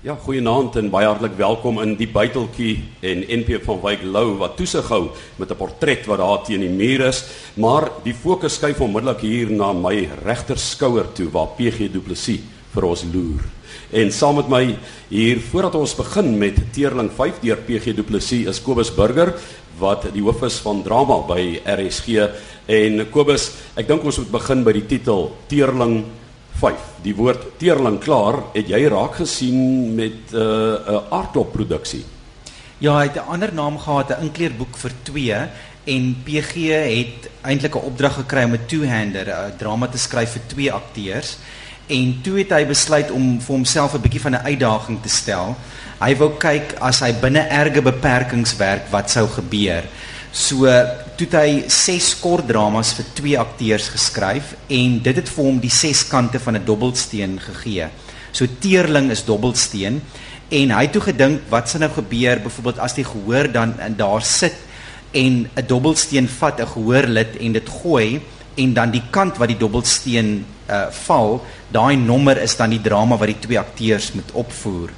Ja, goeienaand en baie hartlik welkom in die buiteltjie en NP van Wyk Lou wat toesig hou met 'n portret wat daar teen die muur is, maar die fokus skuif onmiddellik hier na my regterskouer toe waar PG Du Plessis vir ons loer. En saam met my hier voordat ons begin met Teerling 5 deur PG Du Plessis is Kobus Burger wat die hoof is van drama by RSG en Kobus, ek dink ons moet begin by die titel Teerling 5. Die woord teerling klaar, het jy raak gesien met 'n uh, 'n uh, aardklopproduksie? Ja, hy het 'n ander naam gehad, 'n inkleerboek vir 2 en PG het eintlik 'n opdrag gekry om 'n two-hander, 'n drama te skryf vir twee akteurs. En toe het hy besluit om vir homself 'n bietjie van 'n uitdaging te stel. Hy wou kyk as hy binne erge beperkings werk, wat sou gebeur. So toe het hy ses kort dramas vir twee akteurs geskryf en dit het vir hom die ses kante van 'n dobbelsteen gegee. So teerling is dobbelsteen en hy het toe gedink wat sou nou gebeur byvoorbeeld as die gehoor dan in daar sit en 'n dobbelsteen vat 'n gehoorlid en dit gooi en dan die kant wat die dobbelsteen uh, val, daai nommer is dan die drama wat die twee akteurs moet opvoer.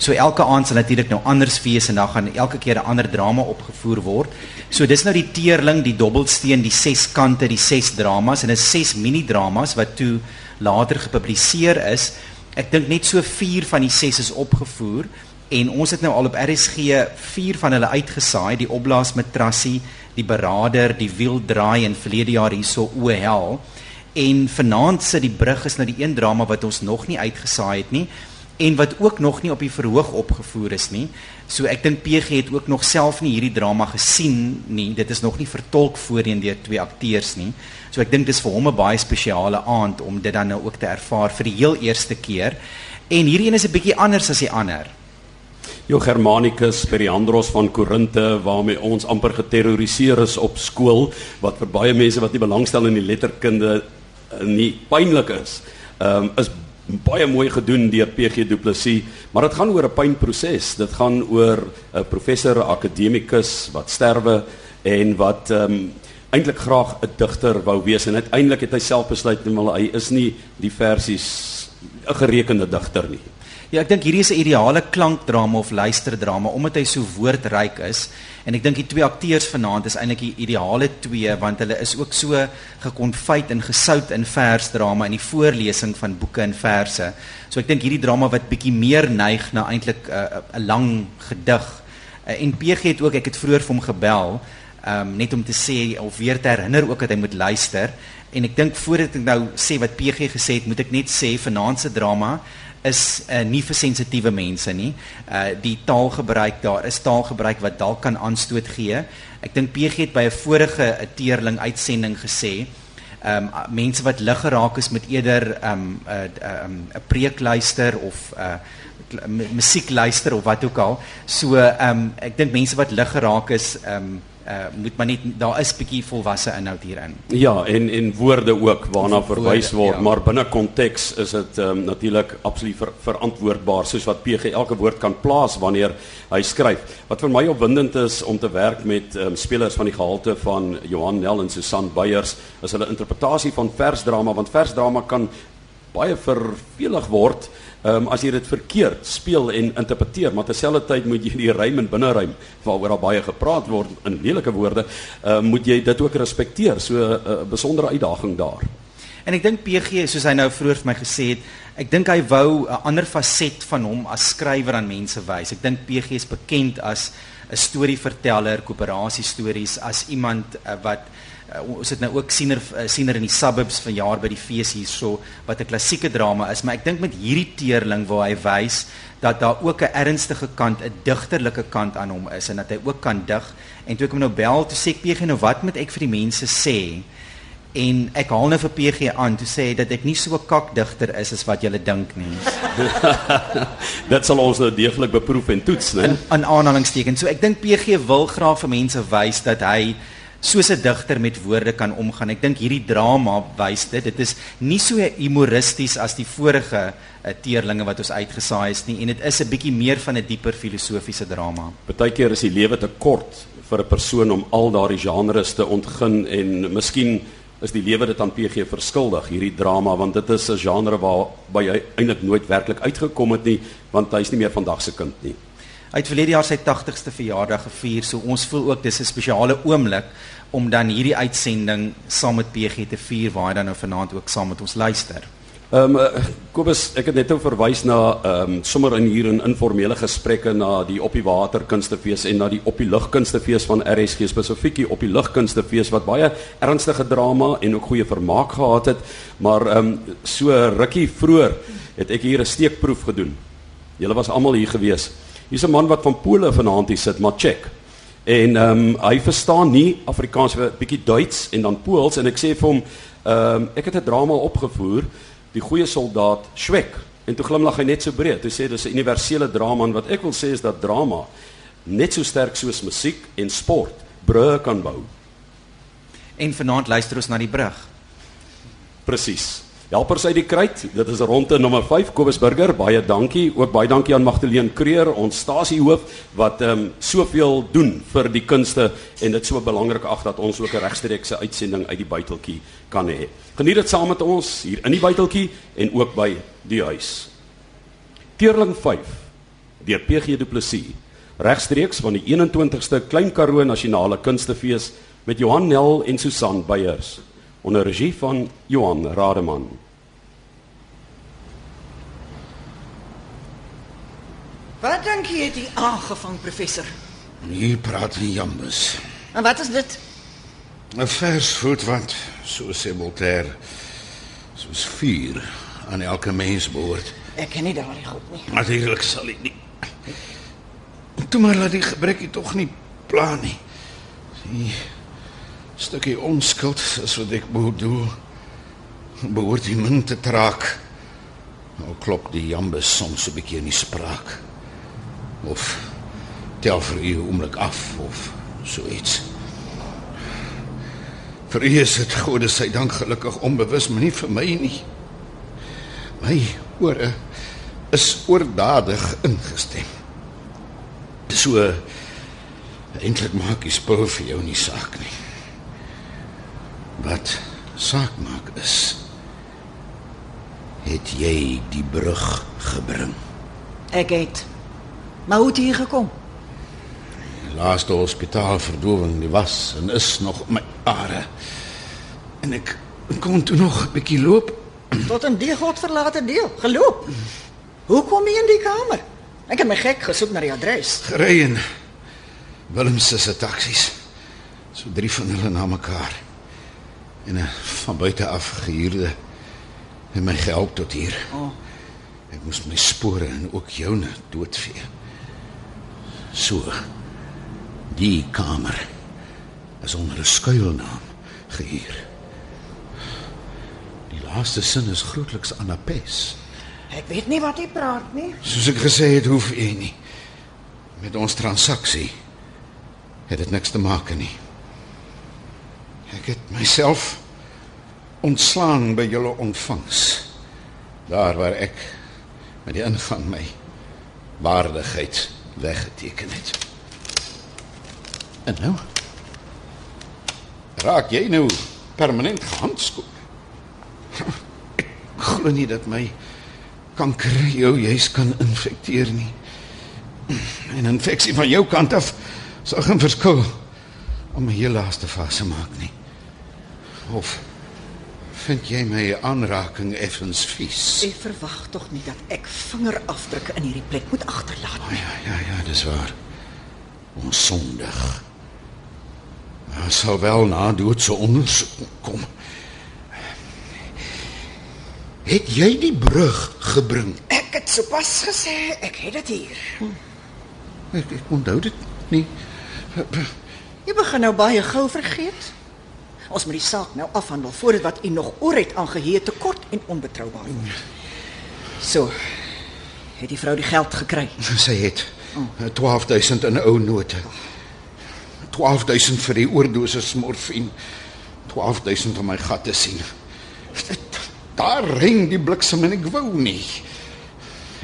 So elke aand sal natuurlik nou anders wees en dan gaan elke keer 'n ander drama opgevoer word. So dis nou die teerling, die dobbelsteen, die ses kante, die ses dramas en dit is ses mini dramas wat toe later gepubliseer is. Ek dink net so 4 van die 6 is opgevoer en ons het nou al op RSG 4 van hulle uitgesaai, die opblaas matrassie, die berader, die wiel draai en verlede jaar hierso o hel. En vanaand sit die brug is nou die een drama wat ons nog nie uitgesaai het nie en wat ook nog nie op die verhoog opgevoer is nie. So ek dink PG het ook nog self nie hierdie drama gesien nie. Dit is nog nie vertolk voorheen deur twee akteurs nie. So ek dink dis vir hom 'n baie spesiale aand om dit dan nou ook te ervaar vir die heel eerste keer. En hierdie een is 'n bietjie anders as die ander. Jo Germanicus Periandros van Korinte waarmee ons amper geterroriseer is op skool wat vir baie mense wat nie belangstel in die letterkunde eh, nie pynlik is. Ehm um, is baie mooi gedoen deur PG Du Plessis, maar dit gaan oor 'n pynproses. Dit gaan oor 'n professor, 'n akademikus wat sterwe en wat ehm um, eintlik graag 'n digter wou wees en uiteindelik het hy self besluit om hy is nie die versies 'n gerekende digter nie. Ja, ek dink hierdie is 'n ideale klankdrama of luisterdrama omdat hy so woordryk is. En ek dink die twee akteurs vanaand is eintlik die ideale twee want hulle is ook so gekonfyt en gesout in versdrama en die voorlesing van boeke en verse. So ek dink hierdie drama wat bietjie meer neig na eintlik 'n uh, 'n lang gedig. Uh, en PG het ook ek het vroeër vir hom gebel um, net om te sê of weer te herinner ook dat hy moet luister. En ek dink voordat ek nou sê wat PG gesê het, moet ek net sê vanaand se drama is uh, nie vir sensitiewe mense nie. Uh die taalgebruik daar is taalgebruik wat dalk kan aanstoot gee. Ek dink PG het by 'n vorige 'n teerling uitsending gesê, ehm um, mense wat lig geraak is met eerder ehm um, 'n uh, 'n um, 'n preek luister of 'n uh, musiek luister of wat ook al. So ehm um, ek dink mense wat lig geraak is ehm um, uh, moet maar net daar is bietjie volwasse inhoud hierin. Ja, en en woorde ook waarna verwys word, ja. maar binne konteks is dit um, ehm, natuurlik absoluut ver, verantwoordbaar soos wat PG elke woord kan plaas wanneer hy skryf. Wat vir my opwindend is om te werk met um, spelers van die gehalte van Johan Nel en Susan Beyers is hulle interpretasie van versdrama want versdrama kan baie vervelig word um, as jy dit verkeerd speel en interpreteer, maar terselfdertyd moet jy die rym en binneruim waaroor daar baie gepraat word in lelike woorde, uh, moet jy dit ook respekteer. So 'n uh, besondere uitdaging daar. En ek dink PG, soos hy nou vroeër vir my gesê het, ek dink hy wou 'n ander faset van hom as skrywer aan mense wys. Ek dink PG is bekend as 'n storieverteller, koöperasiestories, as iemand uh, wat uh, ons het nou ook siener uh, siener in die suburbs van jaar by die fees hierso wat 'n klassieke drama is, maar ek dink met hierdie teerling waar hy wys dat daar ook 'n ernstige kant, 'n digterlike kant aan hom is en dat hy ook kan dig. En toe ek hom nou bel, toe sê ek PG nou wat moet ek vir die mense sê? En ek haal nou vir PG aan toe sê dat ek nie so 'n kakdigter is as wat julle dink nie. Dit sal ons nou deeglik beproef en toets, né? In aanhalingstekens. So ek dink PG wil graag vir mense wys dat hy soos 'n digter met woorde kan omgaan. Ek dink hierdie drama wys dit. Dit is nie so humoristies as die vorige uh, teerlinge wat ons uitgesaai is nie en dit is 'n bietjie meer van 'n dieper filosofiese drama. Partykeer is die lewe te kort vir 'n persoon om al daardie genres te ontgin en miskien is die lewe dit aan PG verskuldig hierdie drama want dit is 'n genre waarby hy eintlik nooit werklik uitgekom het nie want hy's nie meer vandag se kind nie. Hy het verlede jaar sy 80ste verjaardag gevier, so ons voel ook dis 'n spesiale oomblik om dan hierdie uitsending saam met PG te vier waar hy dan nou vanaand ook saam met ons luister. Ehm um, Kobus, ek het net ou verwys na ehm um, sommer in hier in informele gesprekke na die op die water kunstefees en na die op die lug kunstefees van RSG spesifiek die op die lug kunstefees wat baie ernstige drama en ook goeie vermaak gehad het, maar ehm um, so rukkie vroeër het ek hier 'n steekproef gedoen. Julle was almal hier gewees. Hier's 'n man wat van Pole vanaand hier sit, Maciek. En ehm um, hy verstaan nie Afrikaans, 'n bietjie Duits en dan Pools en ek sê vir hom, ehm um, ek het 'n drama opgevoer die goeie soldaat Schweck en toe glimlag hy net so breed. Hy sê dis 'n universele drama en wat ek wil sê is dat drama net so sterk soos musiek en sport brûe kan bou. En vanaand luister ons na die brug. Presies. Helpers uit die kruit. Dit is ronde nommer 5 Kobus Burger. Baie dankie. Ook baie dankie aan Magdalene Kreer, ons stasiehoof wat ehm um, soveel doen vir die kunste en dit so belangrik ag dat ons ook 'n regstreekse uitsending uit die buiteltjie kan hê. Geniet dit saam met ons hier in die buiteltjie en ook by die huis. Teerling 5 deur PG Du Plessis. Regstreeks van die 21ste Klein Karoo Nasionale Kunstefees met Johan Nel en Susan Beyers onder regie van Johan Rademan. Wat dink jy het hier aangevang, professor? Hier praat nie jambes. En wat is dit? 'n Vers voet wat so sê Voltaire soos vuur aan elke mens behoort. Ek ken nie daardie goed nie. Natuurlik sal ek nie. Toe maar laat die gebrekkie tog nie pla nie. Die stukkie onskuld is wat ek bedoel. Behoort die min te traak. Nou klop die jambes soms 'n bietjie in die spraak. Of tel vir u oomblik af of so iets. Vir u is dit gode sy dank gelukkig onbewus, maar nie vir my nie. My ore is oordadig ingestem. So eintlik maak die spul vir jou nie saak nie. Wat saak maak is het jy die brug gebring. Ek het. Maar hoe het jy hier gekom? Die laaste hospitaal verdowing die was en is nog my are. En ek kon toe nog 'n bietjie loop. Tot in die godverlate deel geloop. Hoe kom jy in die kamer? Ek het my gek gesoek na die adres. Gery in Willems se taksies. So drie van hulle na mekaar. En 'n van buite af gehuurde en my gehelp tot hier. Oh. Ek moes my spore en ook joune doodvee. So. Die kamer is onder 'n skuilnaam gehuur. Die laaste sin is grootliks Anapes. Ek weet nie wat jy praat nie. Soos ek gesê het, hoef jy nie met ons transaksie het dit niks te maak nie. Ek het myself ontslaan by julle ontvangs. Daar waar ek met die ingang my waardigheid weggeteken het. En nou raak jy nou permanent gehandskoop. Glo nie dat my kanker jou juis kan infekteer nie. En 'n infeksie van jou kant af sal geen verskil om my heel laaste fase maak nie. Of vind jy my aanraking effens vies? Ek verwag tog nie dat ek vingerafdrukke in hierdie plek moet agterlaat Oh, nie. ja, ja, ja, dis waar. Ons sondig. Maar sal wel na dood so ondersoek kom. Het jy die brug gebring? Ek het sopas gesê ek het dit hier. Ek, ek onthou dit nie. Jy begin nou baie gou vergeet. Ons moet die saak nou afhandel voordat wat u nog oor het aangehee te kort en onbetroubaar word. So. Het die vrou die geld gekry? Sy het eh, 12000 in ou note. 12000 vir die oordosis morfine. 12000 om my gat te sien. Daar ring die bliksem en ek wou nie.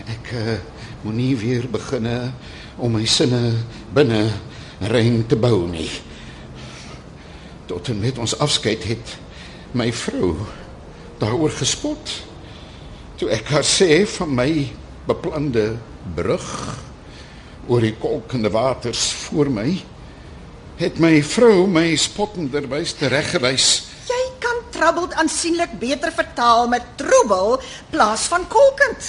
Ek uh, moenie weer beginne om my sinne binne ring te bou nie. Tot en met ons afskeid het my vrou daaroor gespot toe ek haar sê van my beplande brug oor die kolkende waters voor my het my vrou my spottenderwys tereggewys Jy kan troubled aansienlik beter vertaal met troebel plaas van kolkend.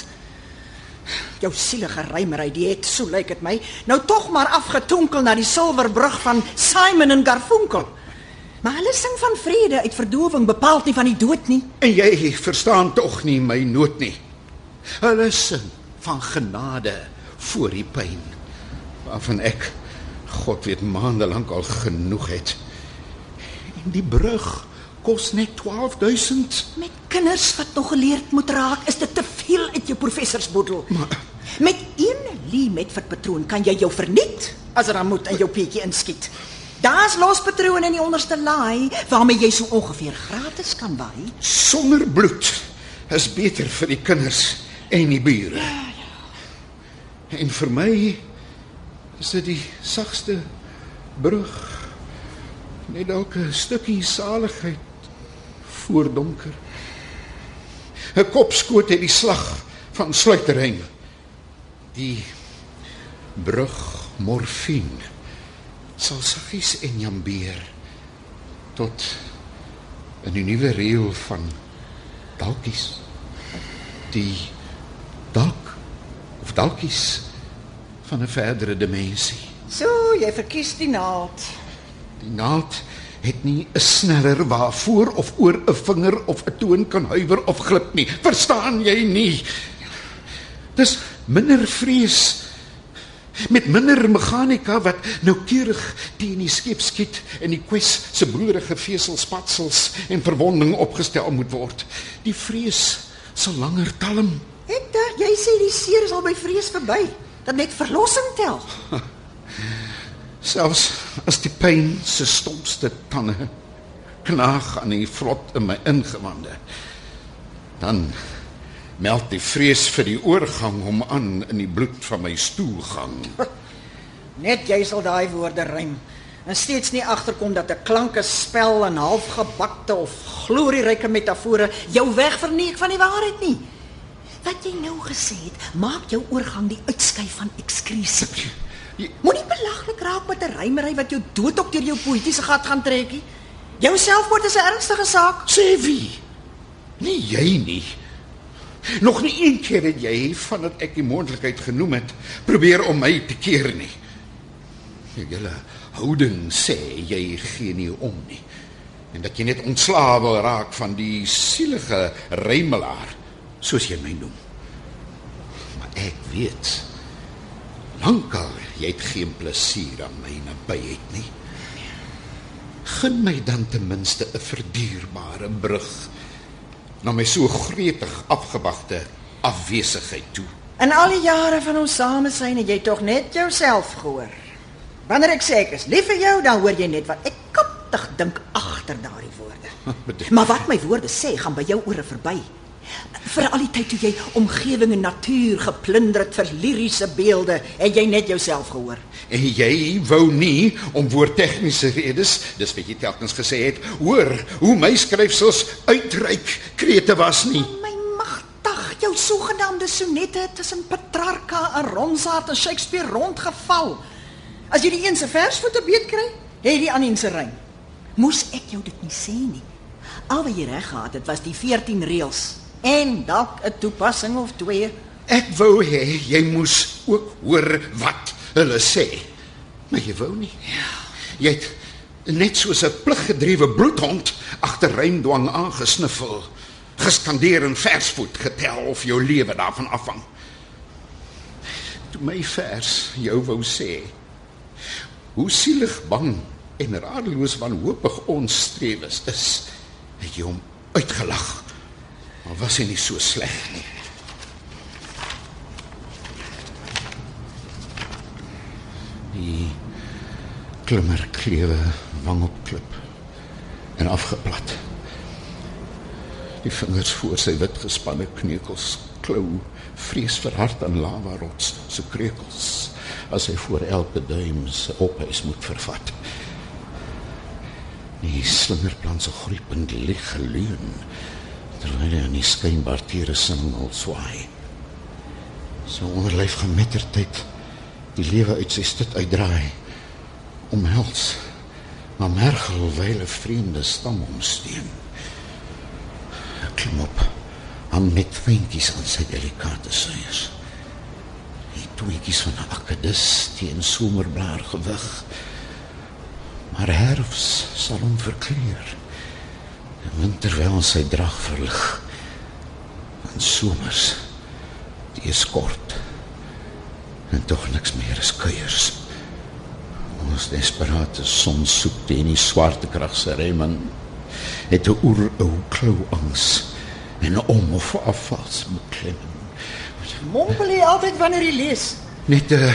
Jou sielige rymery, die het so lyk dit my, nou tog maar afgetonkel na die silwerbrug van Simon en Garfunkel. Maar hulle sing van vrede uit verdowing, bepaald nie van die dood nie. en jy verstaan tog nie my nood nie hulle sing van genade voor die pyn waarvan ek God weet maande lank al genoeg het en die brug kos net 12000 Met kinders wat nog geleerd moet raak, is dit te veel uit jou professorsboedel. Maar- met een lie met vir patroon kan jy jou verniet as er dan moet in jou peetjie inskiet. Daar's lospatrone in die onderste laai waarmee jy so ongeveer gratis kan waai. sonder bloed is beter vir die kinders en die bure. En vir my is dit die sagste brug. Net dalk 'n stukkie saligheid voor donker. 'n Kopskoot het die slag van sluiterheim. Die brug morfine sal saggies en jambeer tot 'n nuwe reël van dalkies die dalk of dalkies van 'n verdere dimensie. So, jy verkies die naald. Die naald het nie 'n sneller waarvoor of oor 'n vinger of 'n toon kan huiwer of glip nie. Verstaan jy nie? Dis minder vrees met minder meganika wat noukeurig teen die skep skiet en die kwes se bloederige veselspatsels en verwonding opgestel moet word. Die vrees sal langer talm. Ek dink jy sê die seer is al by vrees verby. Dat net verlossing tel. Selfs as die pyn se stompste tande knaag aan die vlot in my ingewande, dan meld die vrees vir die oorgang hom aan in die bloed van my stoelgang. Net jy sal daai woorde rym. En steeds nie agterkom dat 'n klanke spel en halfgebakte of glorieryke metafore jou weg verneek van die waarheid nie. Wat jy nou gesê het, maak jou oorgang die uitskyf van ekskresie. Moenie belaglik raak met 'n rymery wat jou doodop deur jou poëtiese gat gaan trek nie. Jou selfmoord is 'n ernstige saak. Sê wie? Nie jy nie. Nog nie een keer het jy vandat ek die moontlikheid genoem het, probeer om my te keer nie. Julle houding sê jy gee nie om nie. En dat jy net ontslaaw wil raak van die sielige rymelaar, soos jy my noem. Maar ek weet lankal jy het geen plesier aan my nabyheid nie. Gun my dan ten minste 'n verduurbare brug na my so gretig afgewagte afwesigheid toe. In al die jare van ons samesyn het jy tog net jouself gehoor. Wanneer ek sê ek is lief vir jou, dan hoor jy net wat ek kaptig dink agter daardie woorde. Maar wat my woorde sê, gaan by jou ore verby. Vir al die tyd toe jy omgewing en natuur geplunder het vir liriese beelde, het jy net jouself gehoor. En jy wou nie om woordtegniese redes, dis wat jy telkens gesê het, hoor hoe my skryfsels uitreik krete was nie. My magtig, jou sogenaamde sonette tussen Petrarca en Ronsard en Shakespeare rondgeval. As jy die een se versvoete beet kry, het die ander se rym. Moes ek jou dit nie sê nie. Al wat jy reg gehad het was die 14 reëls en dalk 'n toepassing of twee. Ek wou hê jy moes ook hoor wat hulle sê. Maar jy wou nie. Jy het net soos 'n pliggedrewe bloedhond agter rymdwang aangesniffel, geskandeer en versvoet getel of jou lewe daarvan afhang. Toe my vers jou wou sê hoe sielig bang en radeloos wanhoopig ons strewes is, het jy hom uitgelag. Maar was hy nie so sleg nie. Die klimmerklewe wang op klip en afgeplat. Die vingers voor sy wit gespanne kneukels klou vrees verhard aan lava rots se kreukels as hy voor elke duim se ophuis moet vervat. Die slingerplan se groeipunt lig geleun terwyl hy aan die skynbaar tere singel swaai. So onderlyf gemetterdheid die lewe uit sy stit uitdraai omhels maar mergel wyle vriende stam omsteen. Ek klim op aan met vinkies aan sy delikate suiers. Die tweetjies van 'n akedus teen somerblaar gewig. Maar herfs sal hom verkleur. Die winter wel sy drag verlig. En somers die is kort. En tog niks meer is kuiers. Ons desperate son soek teen die swarte krag se remen. Het 'n oer ou klou angs en om of afvals beklem. Mompel jy altyd wanneer jy lees? Net uh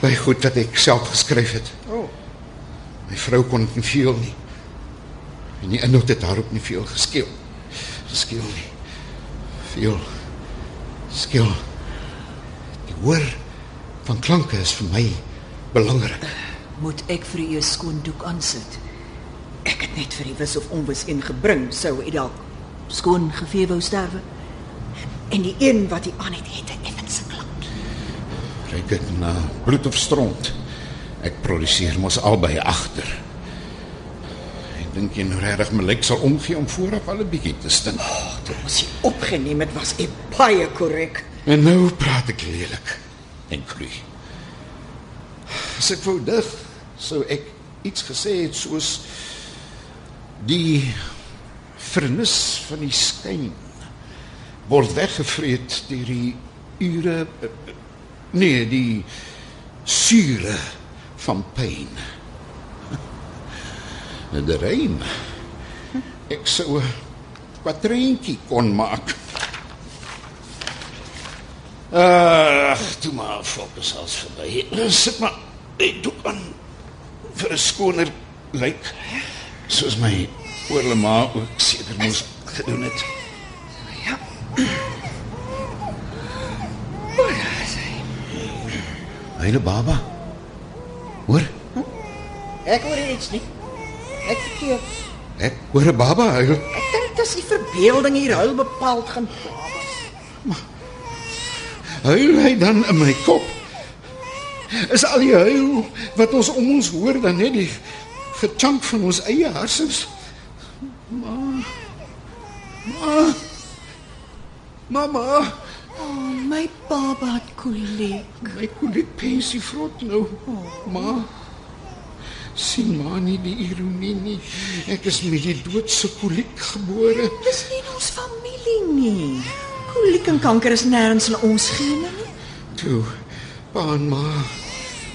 by goed dat ek self geskryf het. O, oh, My vrou kon dit nie veel nie. En die inhoud het daarop nie veel geskeel. Geskeel nie. Veel skeel. Die hoor van klanke is vir my belangrik. moet ek vir u 'n skoon doek aansit? Ek het net vir u wis of onwis een gebring, sou u dalk skoon gevee wou sterwe. En die een wat u aan het het 'n effense klank. Ryk dit na bloed of stront. Ek produseer mos albei agter. Dink jy nou regtig Melek sal omgee om vooraf al 'n bietjie te stink. Dit moes jy opgeneem het was u baie korrek. En nou praat ek lelik en gloei. As ek wou dig, sou ek iets gesê het soos die vernis van die skyn word weggevreet deur die ure eh, nee, die sure van pyn. 'n Reim. Ek sou 'n kwatreentjie kon maak. Ag, toe maar fokus als verby. Sit maar ek doen aan vir 'n skoner lyk soos my oorlema ook seker moes gedoen het. Ja. Myne baba. Hoor, Ek hoor iets nie. Ek verkeer. ek hoor 'n baba huil. Ek dink dis die verbeelding hier huil bepaald gaan. Huil hy dan in my kop? Is al die huil wat ons om ons hoor dan net die gechunk van ons eie hersens? Ma. Ma. Mama, Oh, my baba het koliek. my kolik pensie vrot nou. Ma. Sien maar nie die ironie nie. Ek is met die doodse koliek gebore. Dis nie ons familie nie. Koliek en kanker is nêrens in ons gene nie. Toe, pa en ma,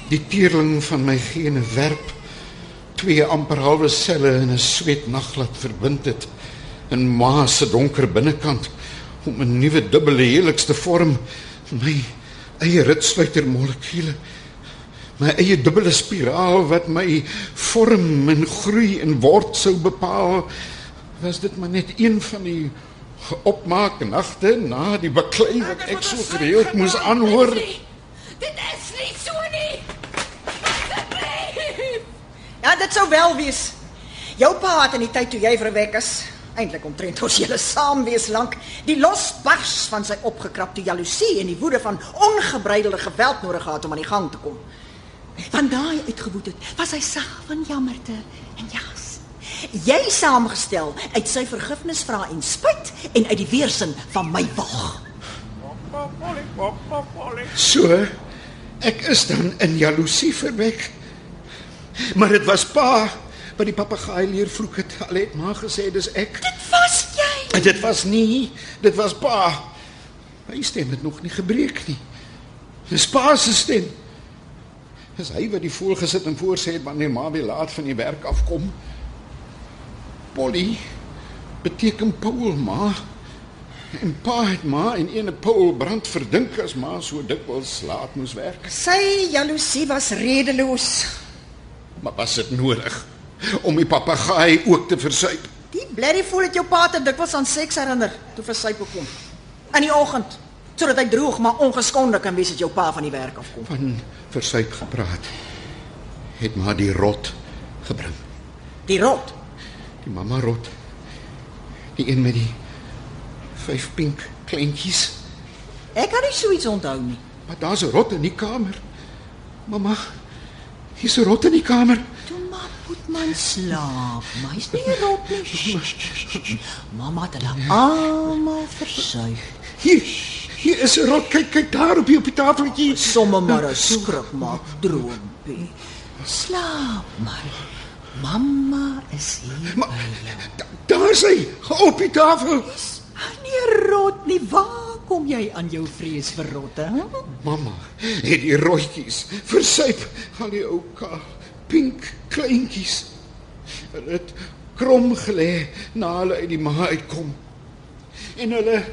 die teerling van my gene werp twee amper halwe selle in 'n sweet naglaat verbind het in ma se donker binnekant om 'n nuwe dubbele helix te vorm my eie ritsluiter molekule my eie dubbele spiraal wat my vorm en groei en word sou bepaal was dit maar net een van die opmaak nagte na die beklei wat ek so gereeld moes aanhoor Dit is nie so nie. Ja, dit sou wel wees. Jou pa het in die tyd toe jy verwek is, eintlik omtrent ons hele saam wees lank, die losbars van sy opgekrapte jaloesie en die woede van ongebreidelde geweld nodig gehad om aan die gang te kom. Van daai uitgewoed het, was hy sag van jammerte en jas. Jy saamgestel uit sy vergifnisvra en spyt en uit die weerstand van my wag. So ek is dan in jaloesie verwek. Maar dit was pa wat die papegaai leer vloek het. Al het maar gesê dis ek. Dit was jy. En dit was nie, dit was pa. My stem het nog nie gebreek nie. Dis pa se stem. Dis hy wat die voel gesit en voorsê het wanneer ma weer laat van die werk afkom. Polly beteken Paul ma. En pa het ma en ene Paul brand verdink as ma so dikwels laat moes werk. Sy jaloesie was redeloos. Maar was dit nodig om die papegaai ook te versuip? Die blerrie voel dit jou pa te dikwels aan seks herinner toe versuip kom. In die oggend sodat hy droog maar ongeskonde kan wees as jou pa van die werk afkom. Van versuip gepraat. Het maar die rot gebring. Die rot. Die mamma rot. Die een met die vyf pink kleintjies. Ek kan nie so iets onthou nie. Maar daar's 'n rot in die kamer. Mamma, hier's 'n rot in die kamer. Toe maar Boetman slaap. Maar hy's nie 'n rot nie. Mamma het hulle almal versuig. Hier, hier is 'n rot. Kyk, kyk daar op die op die tafeltjie. Somme maar 'n skrik maak droompie. Slaap maar. Mamma is hier. Maar da, daar is hy, op die tafel. Nee, rot nie. Waar kom jy aan jou vrees vir rotte? Hè? Mamma het die rotjies versuip aan die ou kaal pink kleintjies. Hulle het krom gelê na hulle uit die ma uitkom. En hulle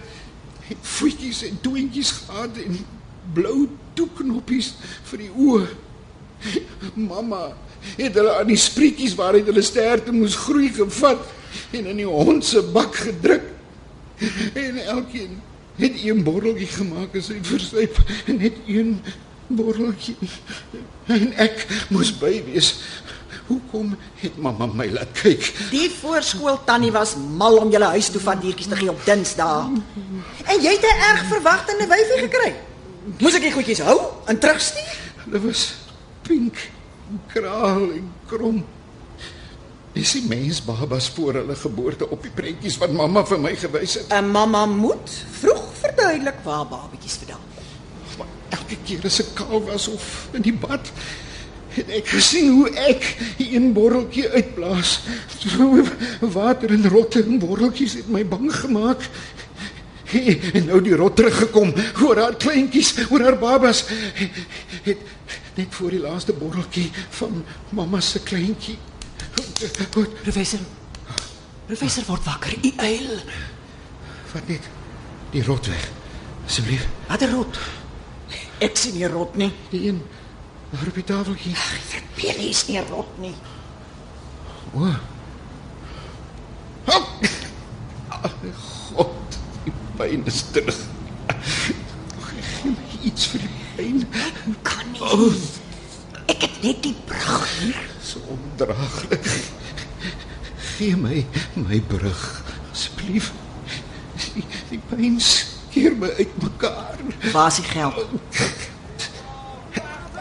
het voetjies en toentjies gehad en blou toeknoppies vir die oë. Mamma het hulle aan die sprietjies waaruit hulle sterte moes groei gevat en in die hond se bak gedruk. En elkeen het een botteltjie gemaak as hy versuip en net een botteltjie. En ek moes by wees. Hoekom het mamma my laat kyk? Die voorskool tannie was mal om julle huis toe van diertjies te gee op Dinsdae. En jy het 'n erg verwagtende wyfie gekry. Moes ek die goedjies hou en terugstuur? Hulle was pink, kraal en krom. Dis die mensbabas voor hulle geboorte op die prentjies wat mamma vir my gewys het. 'n Mamma moet vroeg verduidelik waar babatjies vandaan kom. Maar elke keer as ek kaal was of in die bad, het ek gesien hoe ek een botteltjie uitblaas. So water en rotte en botteltjies het my bang gemaak. En nou die rot teruggekom oor haar kleintjies, oor haar babas. Het net voor die laaste botteltjie van mamma se kleintjie. Professor. Professor word wakker. U uil. Vat net die rot weg. Asseblief. Wat 'n rot. Ek sien nie rot nie. Die een daar op die tafeltjie. Verbeel is nie rot nie. O. Hop. Ag, God, die pyn is terug. Gee my iets vir die pyn. Kan nie. Ek het net die brug hier. So ondraaglik. Gee my my brug asseblief. Die, die pyn skeer my uitmekaar. Waar is die geld?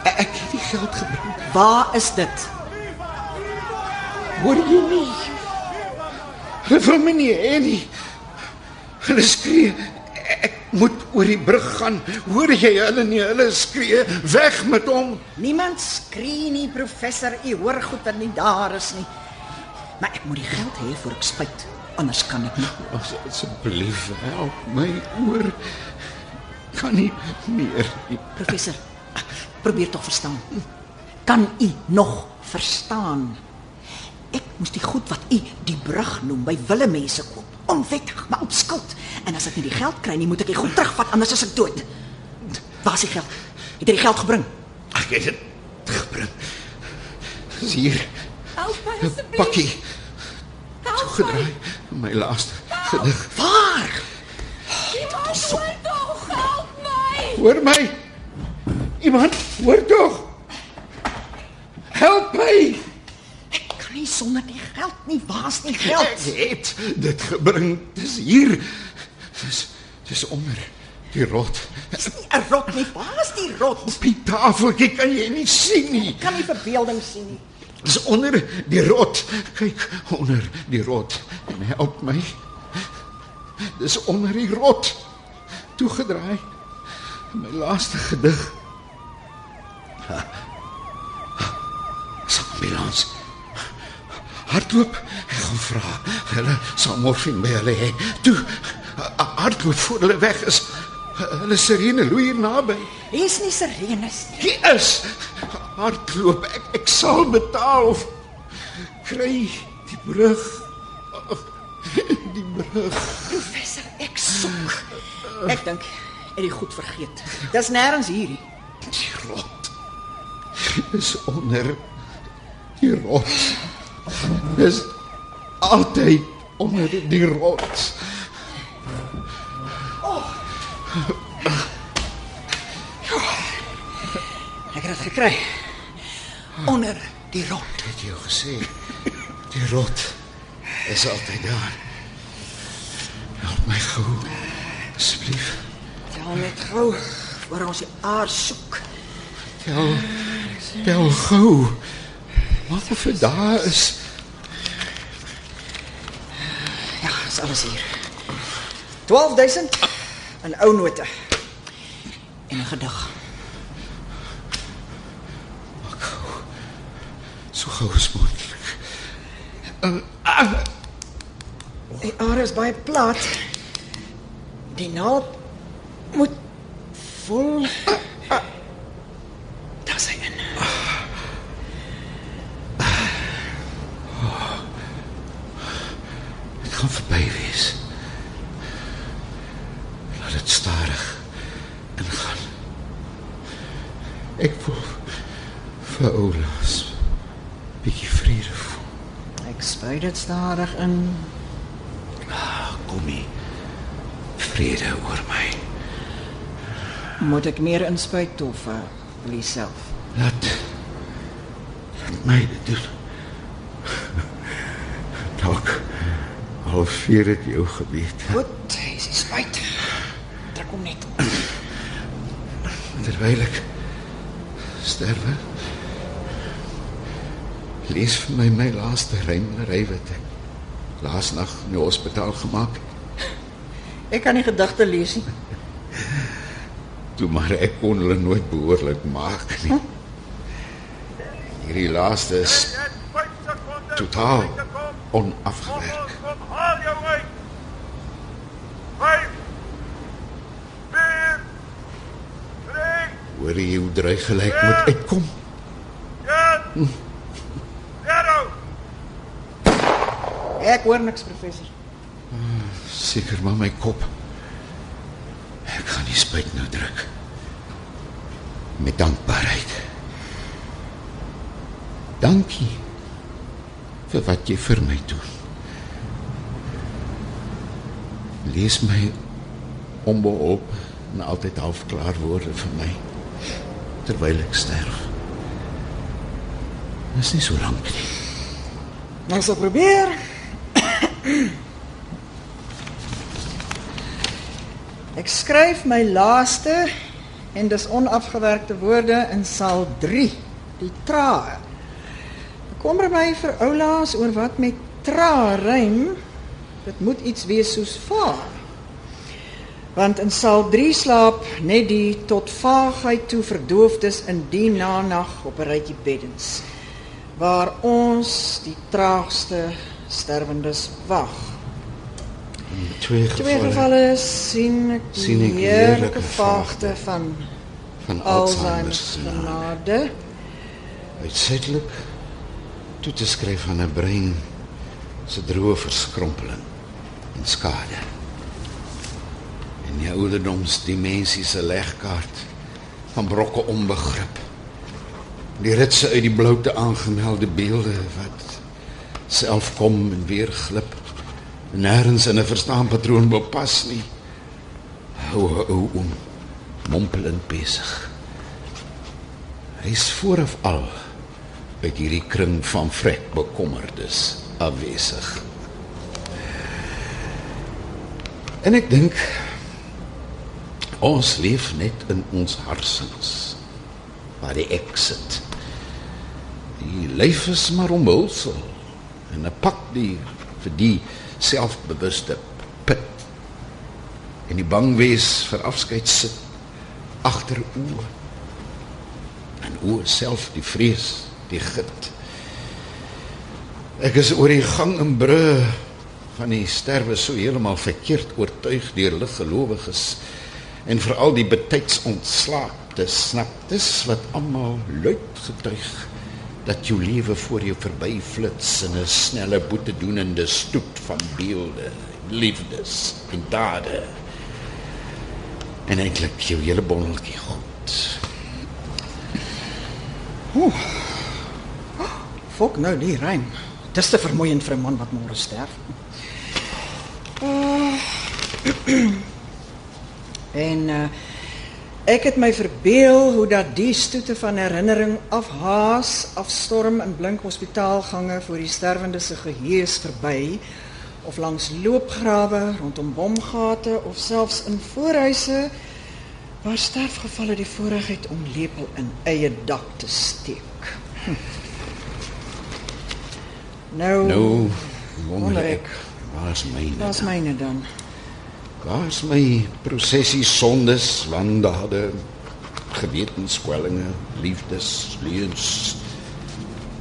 Ek het die geld gebring. Waar is dit? Hoor jy nie? Hulle wil my nie hê nie. Hulle skree ek moet oor die brug gaan. Hoor jy hulle nie? Hulle skree weg met hom. Niemand skree nie, professor. U hoor goed dat nie daar is nie. Maar ek moet die geld hê voor ek spyt. Anders kan ek nie. As asseblief help my oor. Kan nie meer nie. Professor, probeer tog verstaan. Kan u nog verstaan? Ek moes die goed wat u die brug noem by wille mense koop. Onwettig, maar op skuld. En as ek nie die geld kry nie, moet ek die goed terugvat anders is ek dood. Waar is die geld? Het jy die geld gebring? Ek het dit gebring. Dis hier. Help my asseblief. Pakkie Help my. gedraai. My laaste gedig. Waar? Iemand hoor tog, help my. Hoor my. Iemand, hoor tog. Help my. Ek kan nie sonder die geld nie. Waar's die Ek geld? het dit gebring. Dis hier. Dis dis onder die rot. Dis nie 'n rot nie. Waar's die rot? Op die tafeltjie kan jy nie sien nie. Ek kan nie verbeelding sien nie. Dis onder die rot. Kyk, onder die rot. En help my. Dis onder die rot. Toegedraai. My laaste gedig. Ambulans. Hardloop. Ek gaan vra. Hulle sal morfine by hulle hê. Toe ha- hardloop voor hulle weg is. Hulle sirene loei naby. Hier's nie sirenes nie. Hier is hardloop. Ek ek sal betaal. Kry die brug. Die brug. Professor, ek soek. Ek dink ek het die goed vergeet. Dis nêrens hier nie. Die rot. Dis onder die rot. Dis altyd onder die rot. Ek het dit gekry. Onder die rot. Het jy gesê? Die rot is altyd daar. Help my gou. Asseblief. Ja, net gou waar ons die aar soek. Tel. Tel gou. Wat dit daar is? Ja, is alles hier. 12000 in ou note. En 'n gedig. So gou as moontlik. Die aar is baie plat. Die naald moet vol Daar vir Oulaas bietjie vrede voel. Ek spuit dit stadig in. Kom hier. Vrede oor my. Moet ek meer inspuit of uh, wil jy self? Laat laat my dit doen. Dalk al vier dit jou gebied. Goed, is die spuit. Druk hom net. Terwyl ek sterwe. Lees vir my my laaste rymlery wat ek laas nag in die hospitaal gemaak het. Ek kan nie gedagte lees nie. Toe maar ek kon hulle nooit behoorlik maak nie. Hierdie laaste is totaal onafgewerk. Hoor jy hoe dreig gelyk moet uitkom? Een. Zero. Ek hoor niks professor. Seker maar my kop. Ek gaan die spuit nou druk. Met dankbaarheid. Dankie vir wat jy vir my doen. Lees my onbeholp en altyd halfklaar woorde vir my terwyl ek sterf. Dis nie so lank nie. Nou sal probeer. Ek skryf my laaste en dis onafgewerkte woorde in saal 3, die trae. Bekommer my vir oulaas oor wat met tra rym. Dit moet iets wees soos vaar. Want in saal 3 slaap net die tot vaagheid toe verdoofdes in die nanag op 'n rytjie beddens waar ons die traagste sterwendes wag. Twee gevalle, Twee gevalle sien ek die Sien ek heerlike vaagte van van Alzheimer Alzheimer's genade. Uitsetlik toe te skryf aan 'n brein se droë verskrompeling en skade. En die ouderdomsdimensie se legkaart van brokke onbegrip. Die ritse uit die bloute aangemelde beelde wat self kom en weer glip. Nêrens in 'n verstaanpatroon bepas nie. Hou ou om mompelend besig. Hy's vooraf al uit hierdie kring van vrek bekommerdes afwesig. En ek dink ons leef net in ons harsens waar die ek sit. Die lyf is maar omhulsel en 'n pakdier vir die selfbewuste pit. En die bang wees vir afskeid sit agter oë. En oë self die vrees, die git. Ek is oor die gang en brû van die sterwe so heeltemal verkeerd oortuig deur liggelowiges en veral die betyds ontslaapte snap dis wat almal luid getuig dat jou lewe voor jou verby flits in 'n snelle boete doenende stoet van beelde, liefdes en dade. En eintlik jou hele bondeltjie goed. Fok nou die rym. Dis te vermoeiend vir 'n man wat môre sterf. Uh, en uh, Ek het my verbeel hoe dat die stoete van herinnering afhaas, afstorm in blink hospitaalgange voor die sterwende se geheue verby of langs loopgrawe rondom bomgate of selfs in voorhuise waar sterfgevalle die voorreg het om lepel in eie dak te steek. Hm. Nou, Nou Wonder ek. ek, waar's myne? daar's dan? myne dan. Waar's my prosesie sondes, wandade, gewetenskwellinge, liefdes, leuns,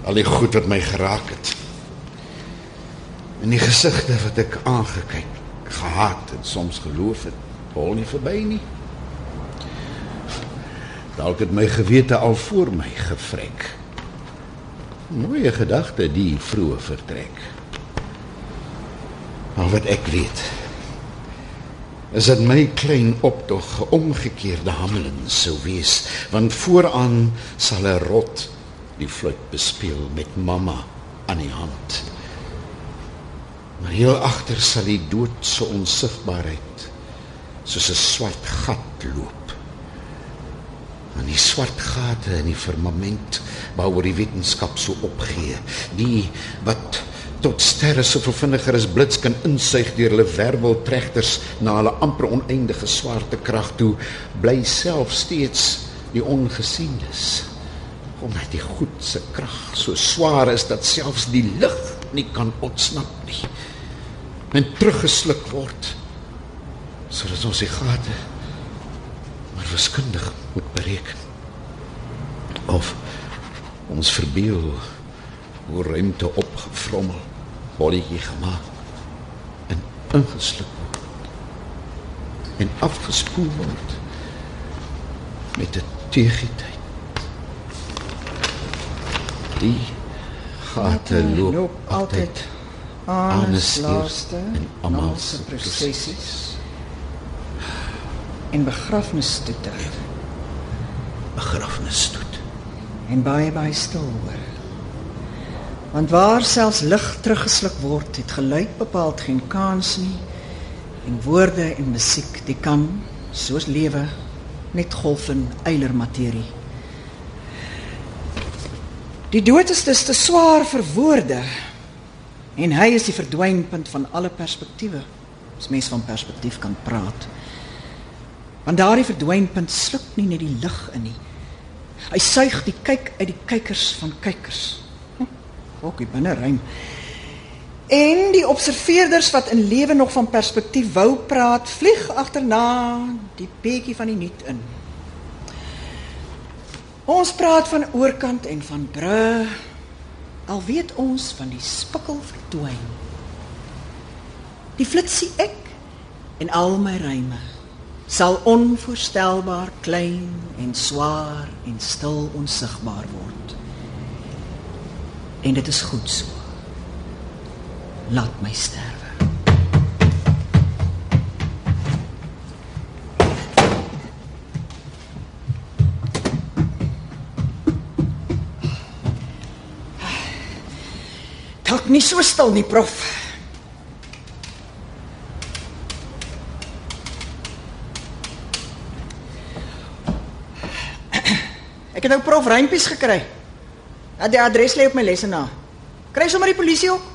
al die goed wat my geraak het. En die gesigte wat ek aangekyk, gehaat en soms geloof het, hol nie verby nie. Dalk het my gewete al voor my gevrek. Mooie gedagte die vroeë vertrek. Maar wat ek weet, is dat my klein optog 'n omgekeerde Hamelin sou wees, want vooraan sal 'n rot die fluit bespeel met mamma aan die hand. Maar heel agter sal die dood se onsigbaarheid soos 'n swart gat loop. En die swart gate in die firmament waaroor die wetenskap so opgee, die wat tot sterre so vinniger as blits kan insuig deur hulle werveltregters na hulle amper oneindige swaartekrag toe, bly self steeds die ongesiendes. Omdat die goed se krag so swaar is dat selfs die lig nie kan ontsnap nie. En teruggesluk word sodat ons die gate maar wiskundig moet bereken. Of ons verbeel hoe ruimte opgevrommel, bolletjie gemaak en ingesluk word en afgespoel word met 'n teëgetyd. Die gate loop, loop altyd aan die eers laaste en almal se prosessies en begrafnisstoete begrafnisstoet. en baie baie stil hoor. Want waar selfs lig teruggesluk word, het geluid bepaald geen kans nie en woorde en musiek die kan soos lewe net golf in eiler materie. Die dood is dus te swaar vir woorde en hy is die verdwynpunt van alle perspektiewe. As mens van perspektief kan praat. Want daardie verdwynpunt sluk nie net die lig in nie. Hy suig die kyk uit die kykers van kykers. Ook die binneruim. En die observeerders wat in lewe nog van perspektief wou praat, vlieg agterna die peetjie van die nuut in. Ons praat van oorkant en van bru. Al weet ons van die spikkel verdwyn. Die flitsie ek en al my ryme sal onvoorstelbaar klein en swaar en stil onsigbaar word. En dit is goed so. Laat my sterwe. Dalk nie so stil nie, prof. Ek het nou prof Reimpies gekry. Ja, die adres lê op my lesenaar. Kry sommer die polisie ook.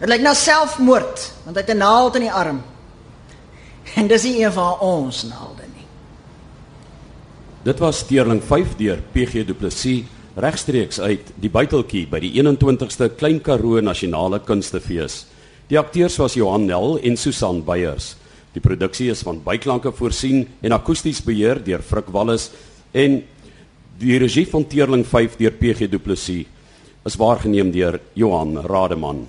Dit lyk na selfmoord, want hy het 'n naald in die arm. En dis nie een van ons naalde nie. Dit was Steerling 5 deur PG Du Plessis regstreeks uit die Buiteltjie by die 21ste Klein Karoo Nasionale Kunstefees. Die akteurs was Johan Nel en Susan Beyers. Die produksie is van byklanke voorsien en akoesties beheer deur Frik Wallis en die regie van Teerling 5 deur PG Du Plessis is waargeneem deur Johan Rademan.